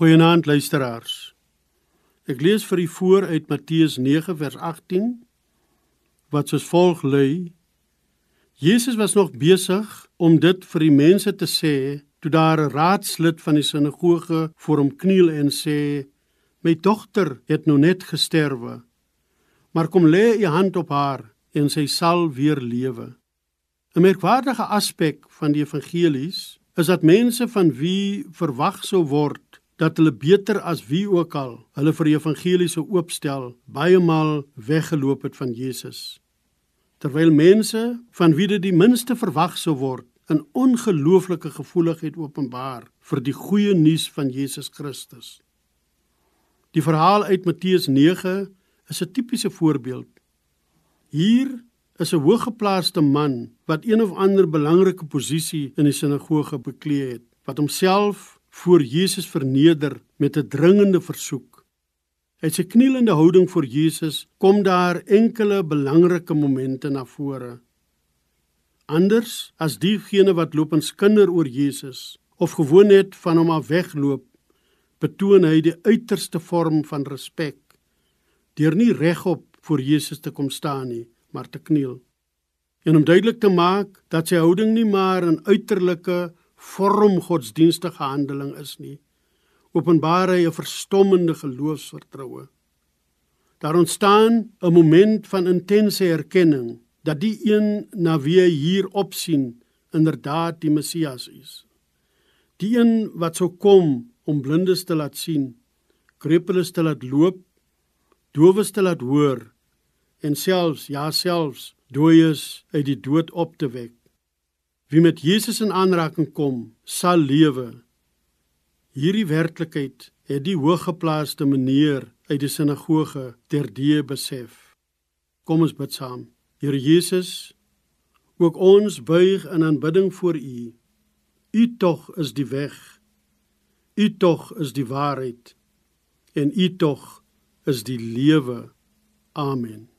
Goeienaand luisteraars. Ek lees vir u voor uit Matteus 9 vers 18 wat soos volg lui: Jesus was nog besig om dit vir die mense te sê toe daar 'n raadslid van die sinagoge voor hom kniel en sê: "My dogter het nou net gesterwe, maar kom lê u hand op haar en sy sal weer lewe." 'n Merkwaardige aspek van die evangelies is dat mense van wie verwag sou word dat hulle beter as wie ook al hulle vir die evangelie sou oopstel, baie maal weggeloop het van Jesus. Terwyl mense van wie dit die minste verwag sou word, 'n ongelooflike gevoeligheid openbaar vir die goeie nuus van Jesus Christus. Die verhaal uit Matteus 9 is 'n tipiese voorbeeld. Hier is 'n hooggeplaaste man wat een of ander belangrike posisie in die sinagoge bekleed het, wat homself voor Jesus verneder met 'n dringende versoek. Uit sy knielende houding voor Jesus kom daar enkele belangrike momente na vore. Anders as diegene wat loop en skinder oor Jesus of gewoon net van hom af wegloop, betoon hy die uiterste vorm van respek deur nie regop voor Jesus te kom staan nie, maar te kniel. En om duidelik te maak dat sy houding nie maar 'n uiterlike vorm godsdienstige handeling is nie. Openbaar hy 'n verstommende geloofsvertroue. Daar ontstaan 'n moment van intense erkenning dat die een na wie hier opsien inderdaad die Messias is. Die een wat sou kom om blindes te laat sien, krepeles te laat loop, dowes te laat hoor en selfs ja selfs dooies uit die dood op te wek. Wie met Jesus in aanraking kom, sal lewe. Hierdie werklikheid het die hooggeplaaste meneer uit die sinagoge terdee besef. Kom ons bid saam. Here Jesus, ook ons buig in aanbidding voor U. U tog is die weg. U tog is die waarheid. En U tog is die lewe. Amen.